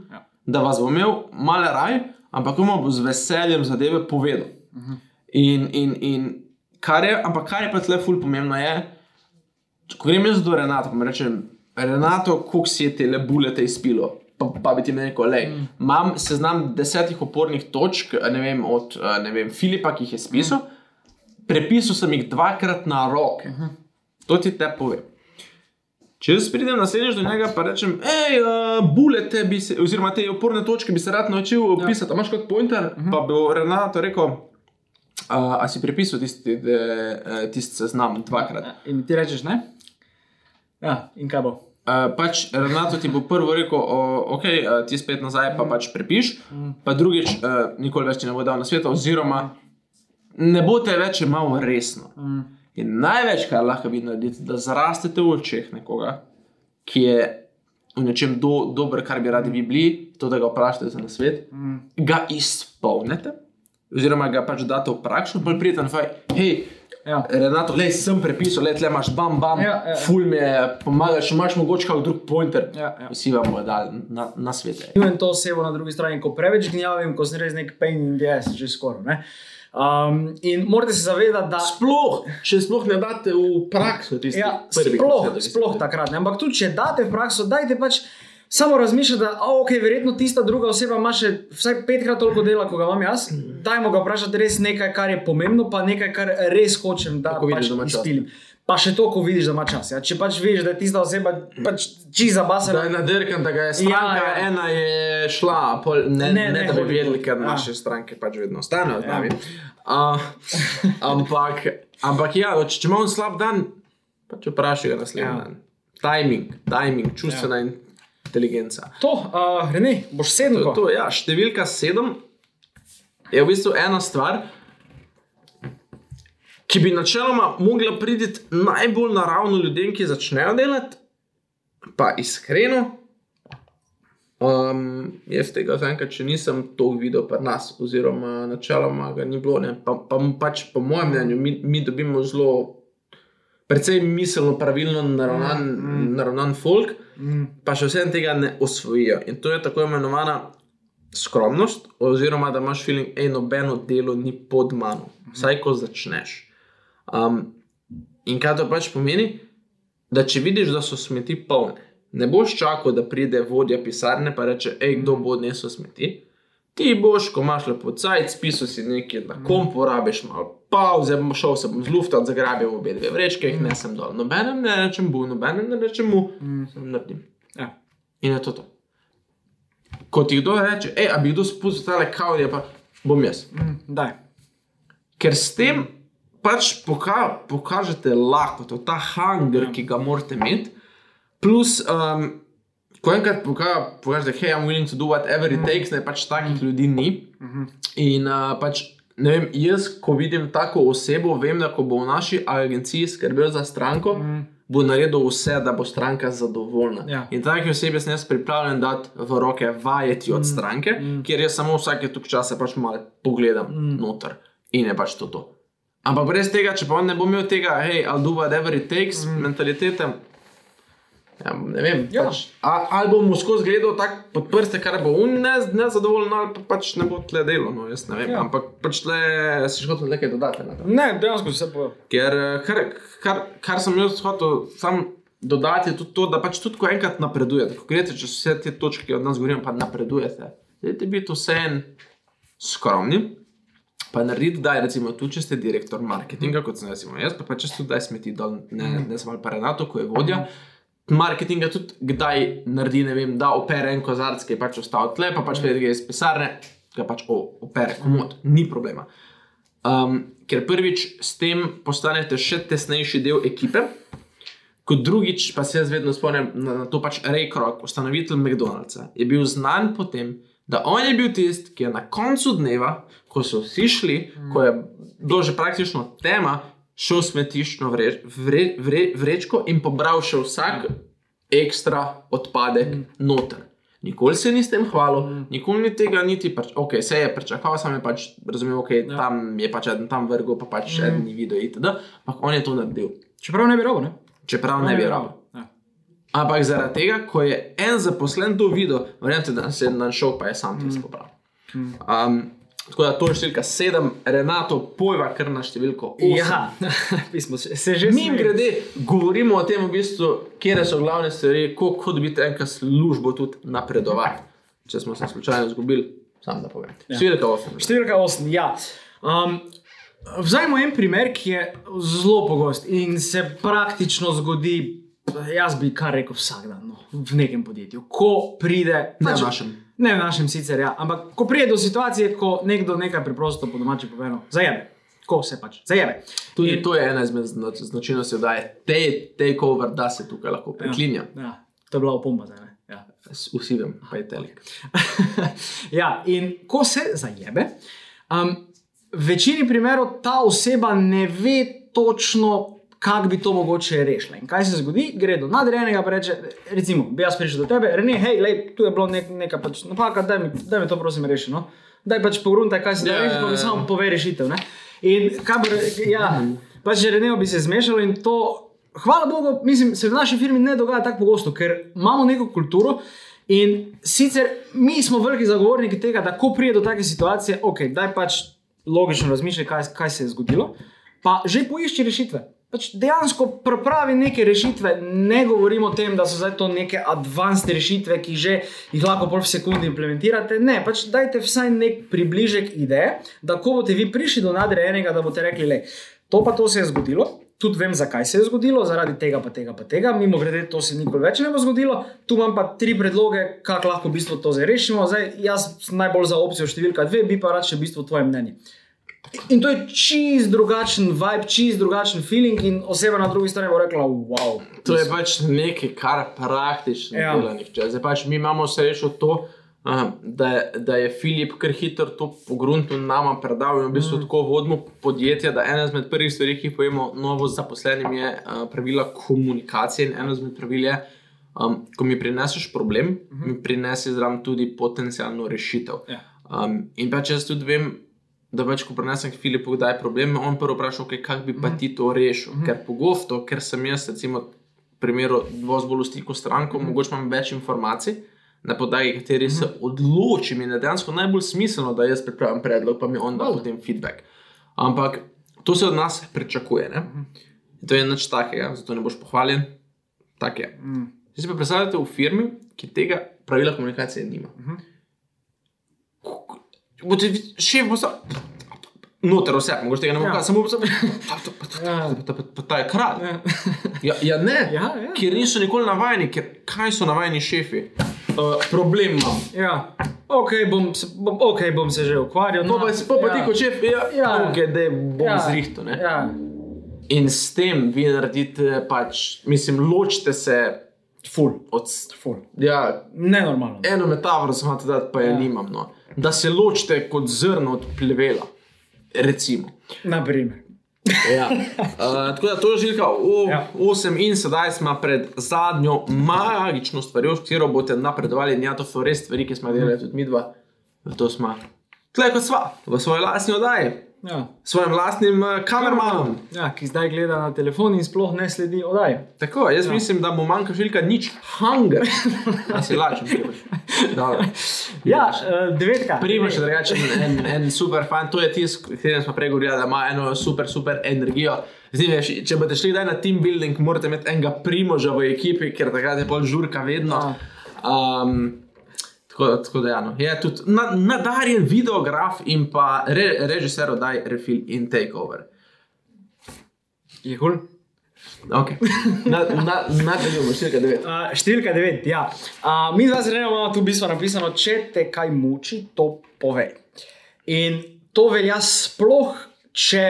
S1: Da vas bo imel malo raj, ampak mu bo z veseljem zadeve povedal. Mm -hmm. in, in, in kar je, ampak kar je pa tle ful pomembno je, ko grem jaz do Renata, pa rečem, Renato, koliko si je te lebulete izpilo. Pa, pa bi ti rekel, le,
S2: Mm.
S1: imam seznam desetih opornih točk, ne vem, od ne vem, Filipa, ki jih je spisal,
S2: Mm.
S1: prepisal sem jih dvakrat na roke.
S2: Mhm.
S1: To ti te pove. Če jaz pridem naslednjič do njega in rečem, hej, uh, bulete, bi se, oziroma te oporne točke bi se rad naučil
S2: Ja.
S1: pisati, imaš kot pointer, uh
S2: Mhm.
S1: -huh. pa bo Renato rekel, uh, a si prepisal tisti, eh, tisti seznam dvakrat.
S2: Ja, In ti rečeš, ne? Ja, in kaj bo?
S1: Uh, pač Renato ti bo prvo rekel, o, ok, uh, ti spet nazaj, pa pač prepiš, pa drugič, uh, nikoli več ti ne bo dal na svet, oziroma ne bo te več imel resno.
S2: Mm.
S1: In največ, kar lahko vi naredite, da zrastete v očeh nekoga, ki je v nečem do, dober, kar bi radi vi bili, to, da ga vprašate za nasvet,
S2: Mm.
S1: ga izpolnite, oziroma ga pač date v prakso, bolj prijeten, faj, hej.
S2: Ja.
S1: Renato, le sem prepisal, le imaš bam, bam,
S2: Ja, ja, ja.
S1: ful mi je pomagal, če imaš mogoče kak drug pointer,
S2: Ja, ja.
S1: vsi vam bodo dali na, na svete.
S2: In to osebo na drugi strani, ko preveč gnjavim, ko sem res nek pain in the ass, že skoraj. Um, in morate se zavedati, da
S1: Sploh, če sploh ne date v prakso tistih
S2: Ja,
S1: prvih
S2: sploh,
S1: besed, ki ste
S2: sploh
S1: rekli.
S2: takrat. Ne? Ampak tudi če date v prakso, dajte pač samo razmišljati, da oh, okay, verjetno tista druga oseba ima še vsaj petkrat toliko dela, kot ga imam jaz. Dajmo ga vprašati res nekaj, kar je pomembno, pa nekaj, kar res hočem, da
S1: Ko vidiš,
S2: pač
S1: da ima čas.
S2: Pa še to, ko vidiš, da ima čas. Ja? Če pač vidiš, da je tista oseba pač čiza
S1: Da
S2: basena.
S1: je nadrkan, da ga je stranka,
S2: Ja,
S1: ja,
S2: ja.
S1: ja. ena je šla, pol, ne,
S2: Ne,
S1: ne, ne, da bi vedeli, ker
S2: Ja.
S1: naše stranke pač vedno ostanejo z
S2: Ja.
S1: nami. Uh, ampak, ampak ja, če, če imamo slab dan, pač vprašaj ga naslednji
S2: ja.
S1: dan. Timing, timing, čustvena ja. inteligenca.
S2: To, uh, Rene, boš sedem.
S1: To, to, ja, številka sedem je v bistvu ena stvar, ki bi načeloma mogla priti najbolj naravno ljudem, ki začnejo delati, pa iskreno, Um, jaz tega zaenkrat še nisem to videl pri nas, oziroma načeloma ga ni bilo. Ne. Pa, pa pač po mojem mnenju mi, mi dobimo zelo, precej miselno, pravilno naravnan, mm. naravnan folk, mm. pa še vsem tega ne osvojijo. In to je tako imenovana skromnost, oziroma da imaš feeling, da nobeno delo ni pod mano, vsaj ko začneš. Um, in kaj to pač pomeni? Da če vidiš, da so smeti polne. Ne boš čakal, da pride vodja pisarne in reče: hej, kdo bo odnesel smeti. Ti boš, ko imaš lepo cajt, spisal si nekaj na kom, porabiš malo pauze, šel se bom zluftal, zagrabil obe dve vrečke, jih nesem dol. Nobenem ne rečem bu, nobenem ne rečem mu, sem naredim. Ja. In je to to. Ko ti kdo reče, hej, a bi kdo spustil tale kavlje, pa bom jaz.
S2: Daj.
S1: Ker s tem pač poka pokažete lahko, to, ta hunger, ki ga morate imeti. Plus, um, ko enkrat pokažete, hej, I'm willing to do whatever it takes, ne pač takih ljudi ni. In uh, pač, ne vem, jaz, ko vidim tako osebo, vem, da ko bo v naši agenciji skrbel za stranko, bo naredil vse, da bo stranka zadovoljna.
S2: Ja.
S1: In take osebe sem jaz pripravljen dati v roke vajeti od stranke, kjer jaz samo vsake tok časa pač malo pogledam noter in je pač to. to. Ampak brez tega, če pa on ne bo imel tega, hej, I'll do whatever it takes, mentalitete. Ja, ne vem,
S2: Ja.
S1: pač, a, ali bomo skozi gledal tako pod prste, kar bo on ne, nezadovoljen, ali pa pač ne bo tle delo. No, jaz ne vem.
S2: Ja.
S1: Ampak pač tle si hotel nekaj dodati. To.
S2: Ne, dejansko vse povedal.
S1: Ker eh, kar, kar, kar sem jaz hotel sam dodati, je tudi to, da pač tudi ko enkrat napredujete, ko greste čez vse te točke, ki od nas govorim, pa napredujete. Dajte biti vseen skromni. Pa narediti, da je recimo tu, če ste direktor marketinga, kot sem recimo jaz, pa, pa če ste tudi smeti dol, ne, ne samo pa Renato, ko je vodja. Marketinga tudi kdaj naredi, ne vem, da opere en kozarc, ki je pač ostal tle, pa pač pride iz pisarne, ga pač o, opere komod, ni problema. Um, ker prvič s tem postanete še tesnejši del ekipe, kot drugič pa se jaz vedno spomnim na, na to pač Ray Kroc, ustanovitelj McDonald'sa, je bil znan po tem, da on je bil tisti, ki je na koncu dneva, ko so vsi šli, mm. ko je bilo že praktično tema, šel v smetiščno vreč, vre, vre, vrečko in pobral še vsak ekstra odpadek mm. noter. Nikoli se ni s tem hvalil, mm. nikoli ni tega niti, pač, ok, se je pričakoval, sam je pač razumel, ok, ja. tam je pač eden tam vrgel, pa pač mm. eden ni videl, itd. Ampak on je to naredil,
S2: Čeprav ne bi rabo, ne?
S1: čeprav ne bi rabo. Ampak zaradi tega, ko je en zaposlen to videl, verjamete, da se je dan šel, pa je sam tisto popravil. Um, tako da to je številka sedem, Renato, pojva kar na številko osem.
S2: Ja, pismo se se že
S1: Mim grede, govorimo o tem, v bistvu, kje so glavne stvari, kako dobiti enkrat službo tudi napredovati. Če smo se slučajno izgubili, sam da povem. Ja. Številka 8.
S2: Številka 8, ja. Um, Vzajmo en primer, ki je zelo pogost in se praktično zgodi, jaz bi kar rekel, vsak dan no, v nekem podjetju. Ko pride,
S1: Ne
S2: pač-
S1: v našem.
S2: ne v našem sicer, ja, ampak ko pride do situacije, ko nekdo nekaj preprosto po domači povedano zajebe, ko se pač zajebe.
S1: Tudi to je ena izmed znač značilnosti, da je te, takeover, da se tukaj lahko preklinja.
S2: Ja, to je bila opomba zdaj. ne? Ja.
S1: Vsi vem, pa je telik.
S2: ja, in ko se zajebe, um, v večini primerov ta oseba ne ve točno, kako bi to mogoče rešila. In kaj se zgodi? Gre do nadrejenega in reče: recimo, bi jaz prišel do tebe, Rene, hej, lej, tu je bilo nek, neka pač napaka, daj mi, daj mi to prosim reši. No? Daj pač pogruntaj, kaj se da
S1: Ja,
S2: reči,
S1: ja,
S2: pa mi
S1: ja.
S2: samo pove rešitev. Ne? In re- ja, pač že Renejo bi se zmešalo in to. Hvala Bogu, mislim, se v naši firmi ne dogaja tako pogosto, ker imamo neko kulturo. In sicer mi smo veliki zagovorniki tega, da ko pride do take situacije, ok, daj pač logično razmišljaj, kaj, kaj se je zgodilo, pa že poišči rešitve. Pač dejansko pripravi neke rešitve, ne govorimo o tem, da so zdaj to neke advanced rešitve, ki že jih lahko pol v sekundi implementirate. Ne, pač dajte vsaj nek približek ideje, da ko boste vi prišli do nadrejenega, da boste rekli, le, to pa to se je zgodilo. Tudi vem, zakaj se je zgodilo, zaradi tega, pa tega, pa tega. Mimo grede, to se nikoli več ne bo zgodilo. Tu imam pa tri predloge, kako lahko v bistvu to zdaj rešimo. Zdaj, jaz sem najbolj za opcijo številka dve, bi pa rad še v bistvu tvoje mnenje. In to je čist drugačen vibe, čist drugačen feeling, in oseba na drugi strani bo rekla: wow.
S1: To je pač nekaj, kar praktično
S2: Ja.
S1: ja. dela nihče. Zdaj pač mi imamo srečo to, da, da je Filip kar hitro to pogrunto nama predal in v bistvu mm. tako vodimo podjetje, da ena izmed prvih stvari, ki jih pojemo novo zaposlenim, je uh, pravila komunikacije in eno izmed pravil je Um, ko mi prineseš problem, uh -huh. mi prinesi zraven tudi potencijalno rešitev.
S2: Ja.
S1: Um, in pač jaz tudi vem, da pač, ko prenesem k Filipu, da je problem, on prvo vpraša, okay, kako bi pa ti to rešil. Uh -huh. Ker pogosto, ker sem jaz, recimo, v primeru dosti bolj v stiku s stranko, uh -huh. mogoče imam več informacij. Na podlagi katerih se odločim, in je dejansko najbolj smiselno, da jaz pripravim predlog, pa mi on da potem feedback. Ampak to se od nas pričakuje. Ne? In to je nič takega, zato ne boš pohvaljen. Tak je. Zdaj si pa predstavljate v firmi, ki tega pravila komunikacije nima. Boste vi- šef bo sam. Noter vse, mogoče tega ne bo
S2: Ja.
S1: ja. samo.
S2: Ja.
S1: Pa, ta je kralj.
S2: Ja.
S1: Ja, ja ne,
S2: Ja, ja.
S1: ker niso nikoli navajeni, ker kaj so navajeni šefi? Uh, problem imam.
S2: Ja, ok, bom se, bom, okay, bom se že ukvarjal. No,
S1: pa, pa, pa
S2: ja.
S1: ti kot šef, ja,
S2: Ja.
S1: ja. ok, da bom
S2: Ja.
S1: zrihto. ne.
S2: Ja,
S1: In s tem vi naredite, pač, mislim, ločite se
S2: ful,
S1: od.
S2: ful.
S1: Ja,
S2: Nenormalno.
S1: eno metaforo sem hotel dati, pa je
S2: ja.
S1: nimam. No. Da se ločite kot zrno od plevela. Recimo.
S2: Naprimer.
S1: Ja. Uh, tako da to je žilka
S2: Ja.
S1: 8 in sedaj smo pred zadnjo magično stvarjo, s katero boste napredovali. In ja, to so res stvari, ki smo jih delali tudi mi dva. To smo. Tle kot sva, v svoji lastni oddaji,
S2: Ja.
S1: s svojim lastnim uh, kamermanom.
S2: Ja, ki zdaj gleda na telefon in sploh ne sledi oddaji.
S1: Tako, jaz ja. mislim, da mu manjka žilka nič, hunger. Da si lačen, če boš. Dobro.
S2: Ja, uh, devetka.
S1: Primož je drugačen, en, en super fan, to je tisti, s katerim smo prej govorili, da ima eno super, super energijo. Zdaj, veš, če boste šli kdaj na team building, morate imeti enega primoža v ekipi, ker takrat je bolj žurka vedno. Um, tako, tako da, ja, no. je tudi na, nadarjen videograf in pa re, režiser oddaj Refill in Takeover.
S2: Je kul.
S1: Okay. Na, na, nadaljujemo, številka 9.
S2: Uh, številka 9. Ja. Uh, mi dva zelo imamo tu v bistvu napisano, če te kaj muči, to povej. In to velja sploh, če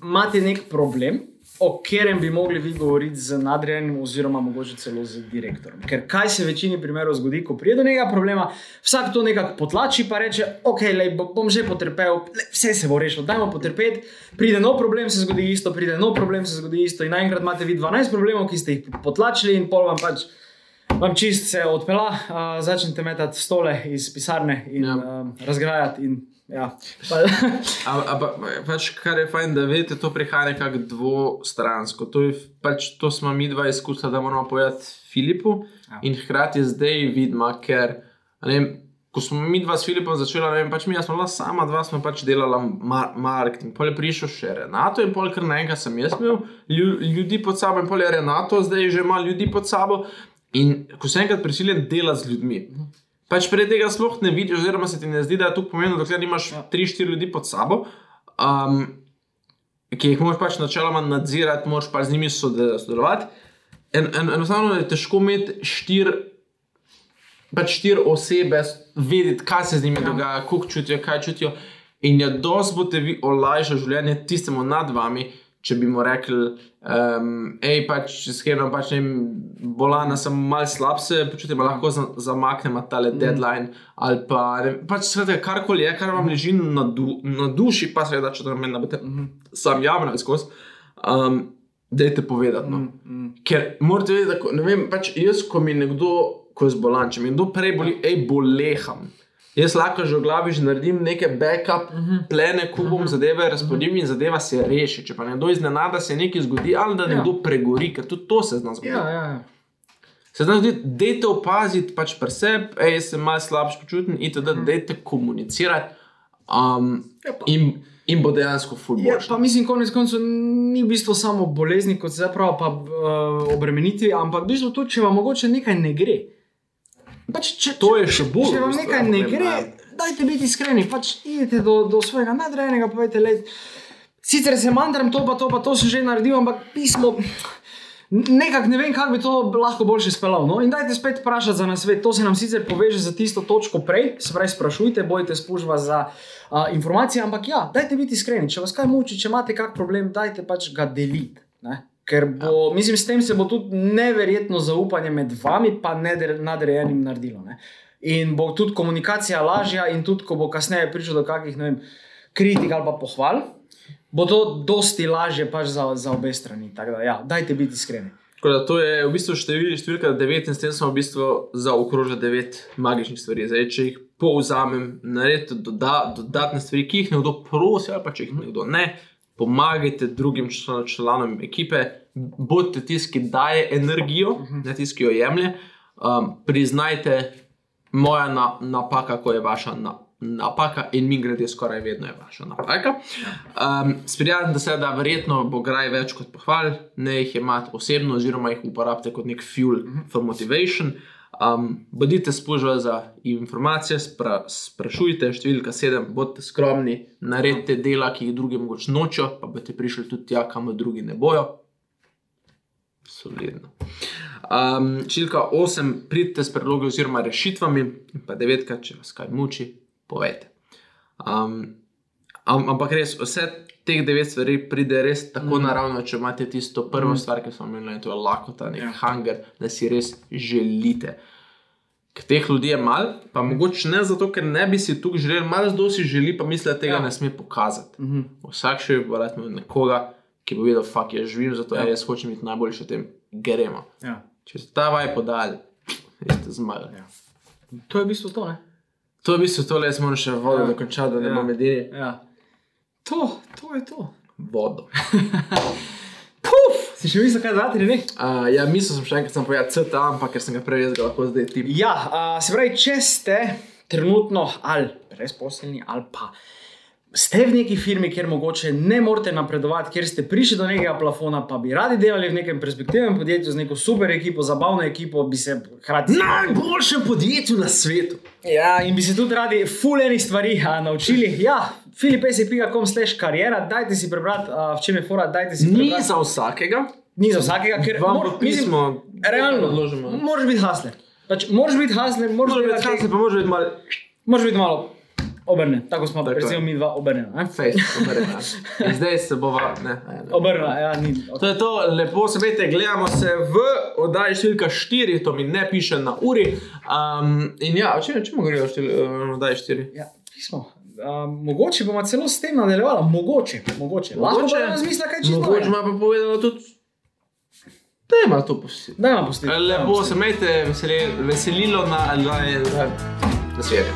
S2: imate nek problem, o katerem bi mogli vi govoriti z nadrejenim, oziroma mogoče celo z direktorom. Ker kaj se v večini primerov zgodi, ko pride do nekega problema, vsak to nekako potlači, pa reče: Ok, lej, bo- bom že potrpel, lej, vse se bo rešilo, dajmo potrpeti. Pride nov problem, se zgodi isto, pride nov problem, se zgodi isto. In naenkrat imate vi 12 problemov, ki ste jih potlačili, in pol vam pač. Vam čist se odpela, uh, začnete metati stole iz pisarne in ja.
S1: Ja.
S2: um, razgrajati. In, ja. pa,
S1: Ampak, pač, kar je fajn, da vedete, to prihaja nekako dvostransko. To, je, pač, to smo mi dva izkusili, da moramo povedati Filipu.
S2: Ja.
S1: In hkrati zdaj vidimo, ker a ne vem, ko smo mi dva s Filipom začeli, ne vem, pač mi smo bila sama dva, smo pač delala mar marketing. Pol je prišel še Renato in pol kar naenkrat sem jaz imel lju ljudi pod sabo in pol je Renato zdaj že ima ljudi pod sabo. In ko sem enkrat prisiljen delati z ljudmi. Pač pred tega sploh ne vidiš, oziroma se ti ne zdi, da je to pomembno, dokler imaš 3-4 ljudi pod sabo, um, ki jih moraš pač načeloma nadzirati, moraš pa z njimi sode- sodelovati. En, en, enostavno je težko imeti štiri pač štiri osebe, vedeti, kaj se z njimi ja. dogaja, kako čutijo, kaj čutijo. In je dosti boste vi olajšali življenje tistemu nad vami, če bi mu rekli, um, hej, pač skrbno, pač ne vem, bolana sem mal slab, se počutim, lahko za, zamaknemo tale mm. deadline. Ali pa ne, pač skratka, karkoli je, kar vam leži na, du, na duši, pa seveda, če to ne boste mm sam javno skozi. Um, Dajte povedati. No. Mm, mm. Ker morate vedeti, da ko, ne vem, pač jaz, ko mi nekdo, ko je zbolan, če mi nekdo prej boli, hej, boleham. Jaz lahko že v glavi že naredim neke backup, uh -huh. plene, ko bom zadeve razporedim in zadeva se reši. Če pa nekdo iznenada se nekaj zgodi, ali da nekdo pregori, ker tudi to se zna zgoditi.
S2: ja, ja, ja.
S1: Se zna zgoditi, dejte opaziti pač pri sebi, hej, se malo slabše počutim, in da dejte komunicirati. Um,
S2: Ja,
S1: in, in bo dejansko
S2: Ja,
S1: fulboš.
S2: pa mislim, konec koncev ni v bistvu samo bolezni, kot se zapravo pa uh, obremeniti, ampak v bistvu tudi, če vam mogoče nekaj ne gre. Pač, če,
S1: To je še bolj
S2: Če vam nekaj ne gre, dajte biti iskreni. Pač idite do, do svojega nadrejenega, povejte, le. Sicer se mandram to, pa to, pa to sem že naredil, ampak pismo. Nekako ne vem, kako bi to lahko boljše speljal. No? In dajte spet vprašati za nasvet. To se nam sicer poveže za tisto točko prej, se pravi, sprašujte, bojte spužva za uh, informacije, ampak ja, dajte biti iskreni. Če vas kaj muči, če imate kak problem, dajte pač ga deliti. Ker bo, mislim, s tem se bo tudi neverjetno zaupanje med vami in nadrejenim naredilo. Ne? In bo tudi komunikacija lažja, in tudi, ko bo kasneje prišel do kakih vem, kritik ali pa pohval, bo to dosti lažje pač za, za obe strani. Tako da, ja, dajte biti iskreni.
S1: Tako da to je v bistvu števil, številka 9 in s tem smo v bistvu zaokrožili 9 magičnih stvari. Zdaj, če jih povzamem, naredite doda, dodatne stvari, ki jih nekdo prosi, ali pa če jih nekdo ne, pomagajte drugim član- članom ekipe, bodite tisti, ki daje energijo, ne tisti, ki jo jemlje. Um, priznajte, moja na, napaka, ko je vaša na, napaka, in mi grede skoraj vedno je vaša napaka. Um, Sprijazite se, da verjetno bo graj več kot pohval, ne jih imate osebno, oziroma jih uporabite kot nek fuel for motivation. Um, bodite spužva za informacije, spra, sprašujte, številka sedem, bodite skromni, naredite dela, ki jih drugi mogoče nočejo, pa boste prišli tudi tja, kamor drugi ne bojo. Solidno. Um, številka 8, pridite s predlogi oziroma rešitvami, in pa devetka, če vas kaj muči, povejte. Um, am, ampak res, vse teh devet stvari pride res tako mm. naravno, če imate tisto prvo mm. stvar, ki smo imeli, in to je lakota, nek
S2: Ja.
S1: yeah. hunger, da si res želite. Ker teh ljudi je malo, pa mogoče ne zato, ker ne bi si tukaj želeli, malo kdo si želi, pa misli, da tega
S2: Ja.
S1: ja. ne sme pokazati.
S2: Mhm.
S1: Vsak še bo rad imel nekoga, ki bo videl, da je živim, zato
S2: Ja.
S1: ja. jaz hočem biti najboljši v tem, gremo.
S2: Ja.
S1: Če ste ta vaj podali, ste zmagali.
S2: Ja. To je v bistvu to. Ne?
S1: To je v bistvu tole, jaz moram še vodo
S2: Ja.
S1: ja. dokončati, da ne
S2: Ja.
S1: bom edini.
S2: Ja. To, to je to.
S1: Vodo.
S2: Puf! Si še mislil, kaj dati, ne?
S1: Uh, ja, mislil sem še enkrat, sem povedal CTA, ampak ker sem ga prej ga lahko zdaj tip.
S2: Ja, a, se pravi, če ste trenutno ali brezposelni, ali pa ste v neki firmi, kjer mogoče ne morete napredovati, kjer ste prišli do nekega plafona, pa bi radi delali v nekem perspektivnem podjetju z neko super ekipo, zabavno ekipo, bi se hkrati.
S1: Najboljšem podjetju na svetu.
S2: Ja, in bi se tudi radi fulejnih stvari a, naučili. Ja, filipesi.com slash karijera, dajte si prebrati, a, v čem je fora, dajte si
S1: Ni
S2: prebrati.
S1: za vsakega,
S2: Ni za vsakega, ker
S1: vam
S2: mor-
S1: pismo
S2: Realno,
S1: odložimo.
S2: moraš biti hasler. Pač, moraš biti hasler, moraš
S1: biti
S2: delati-
S1: kasne, pa može biti malo
S2: Moraš biti malo obrnjen, tako smo
S1: Tako
S2: recimo mi dva obrnjena. ne?
S1: face, obrnjena. In zdaj se bova, ne, ne, ne.
S2: Obrnjena, ja, ni.
S1: To je to, lepo se veste, gledamo se v oddaji številka 4, to mi ne piše na uri. Um, in ja, o čem, o čem govorijo v oddaji 4?
S2: Ja, pismo. Um, mogoče bomo celo s tem nadaljevali, mogoče. mogoče. Lahko pa razmisli, kaj čisto.
S1: Mogoče ima pa povedano tudi, da ima to posebej.
S2: Daj nam pustiti.
S1: Lepo se imejte, veseli, veselilo na, na, na, na svet.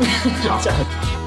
S1: Čau.
S2: Čau.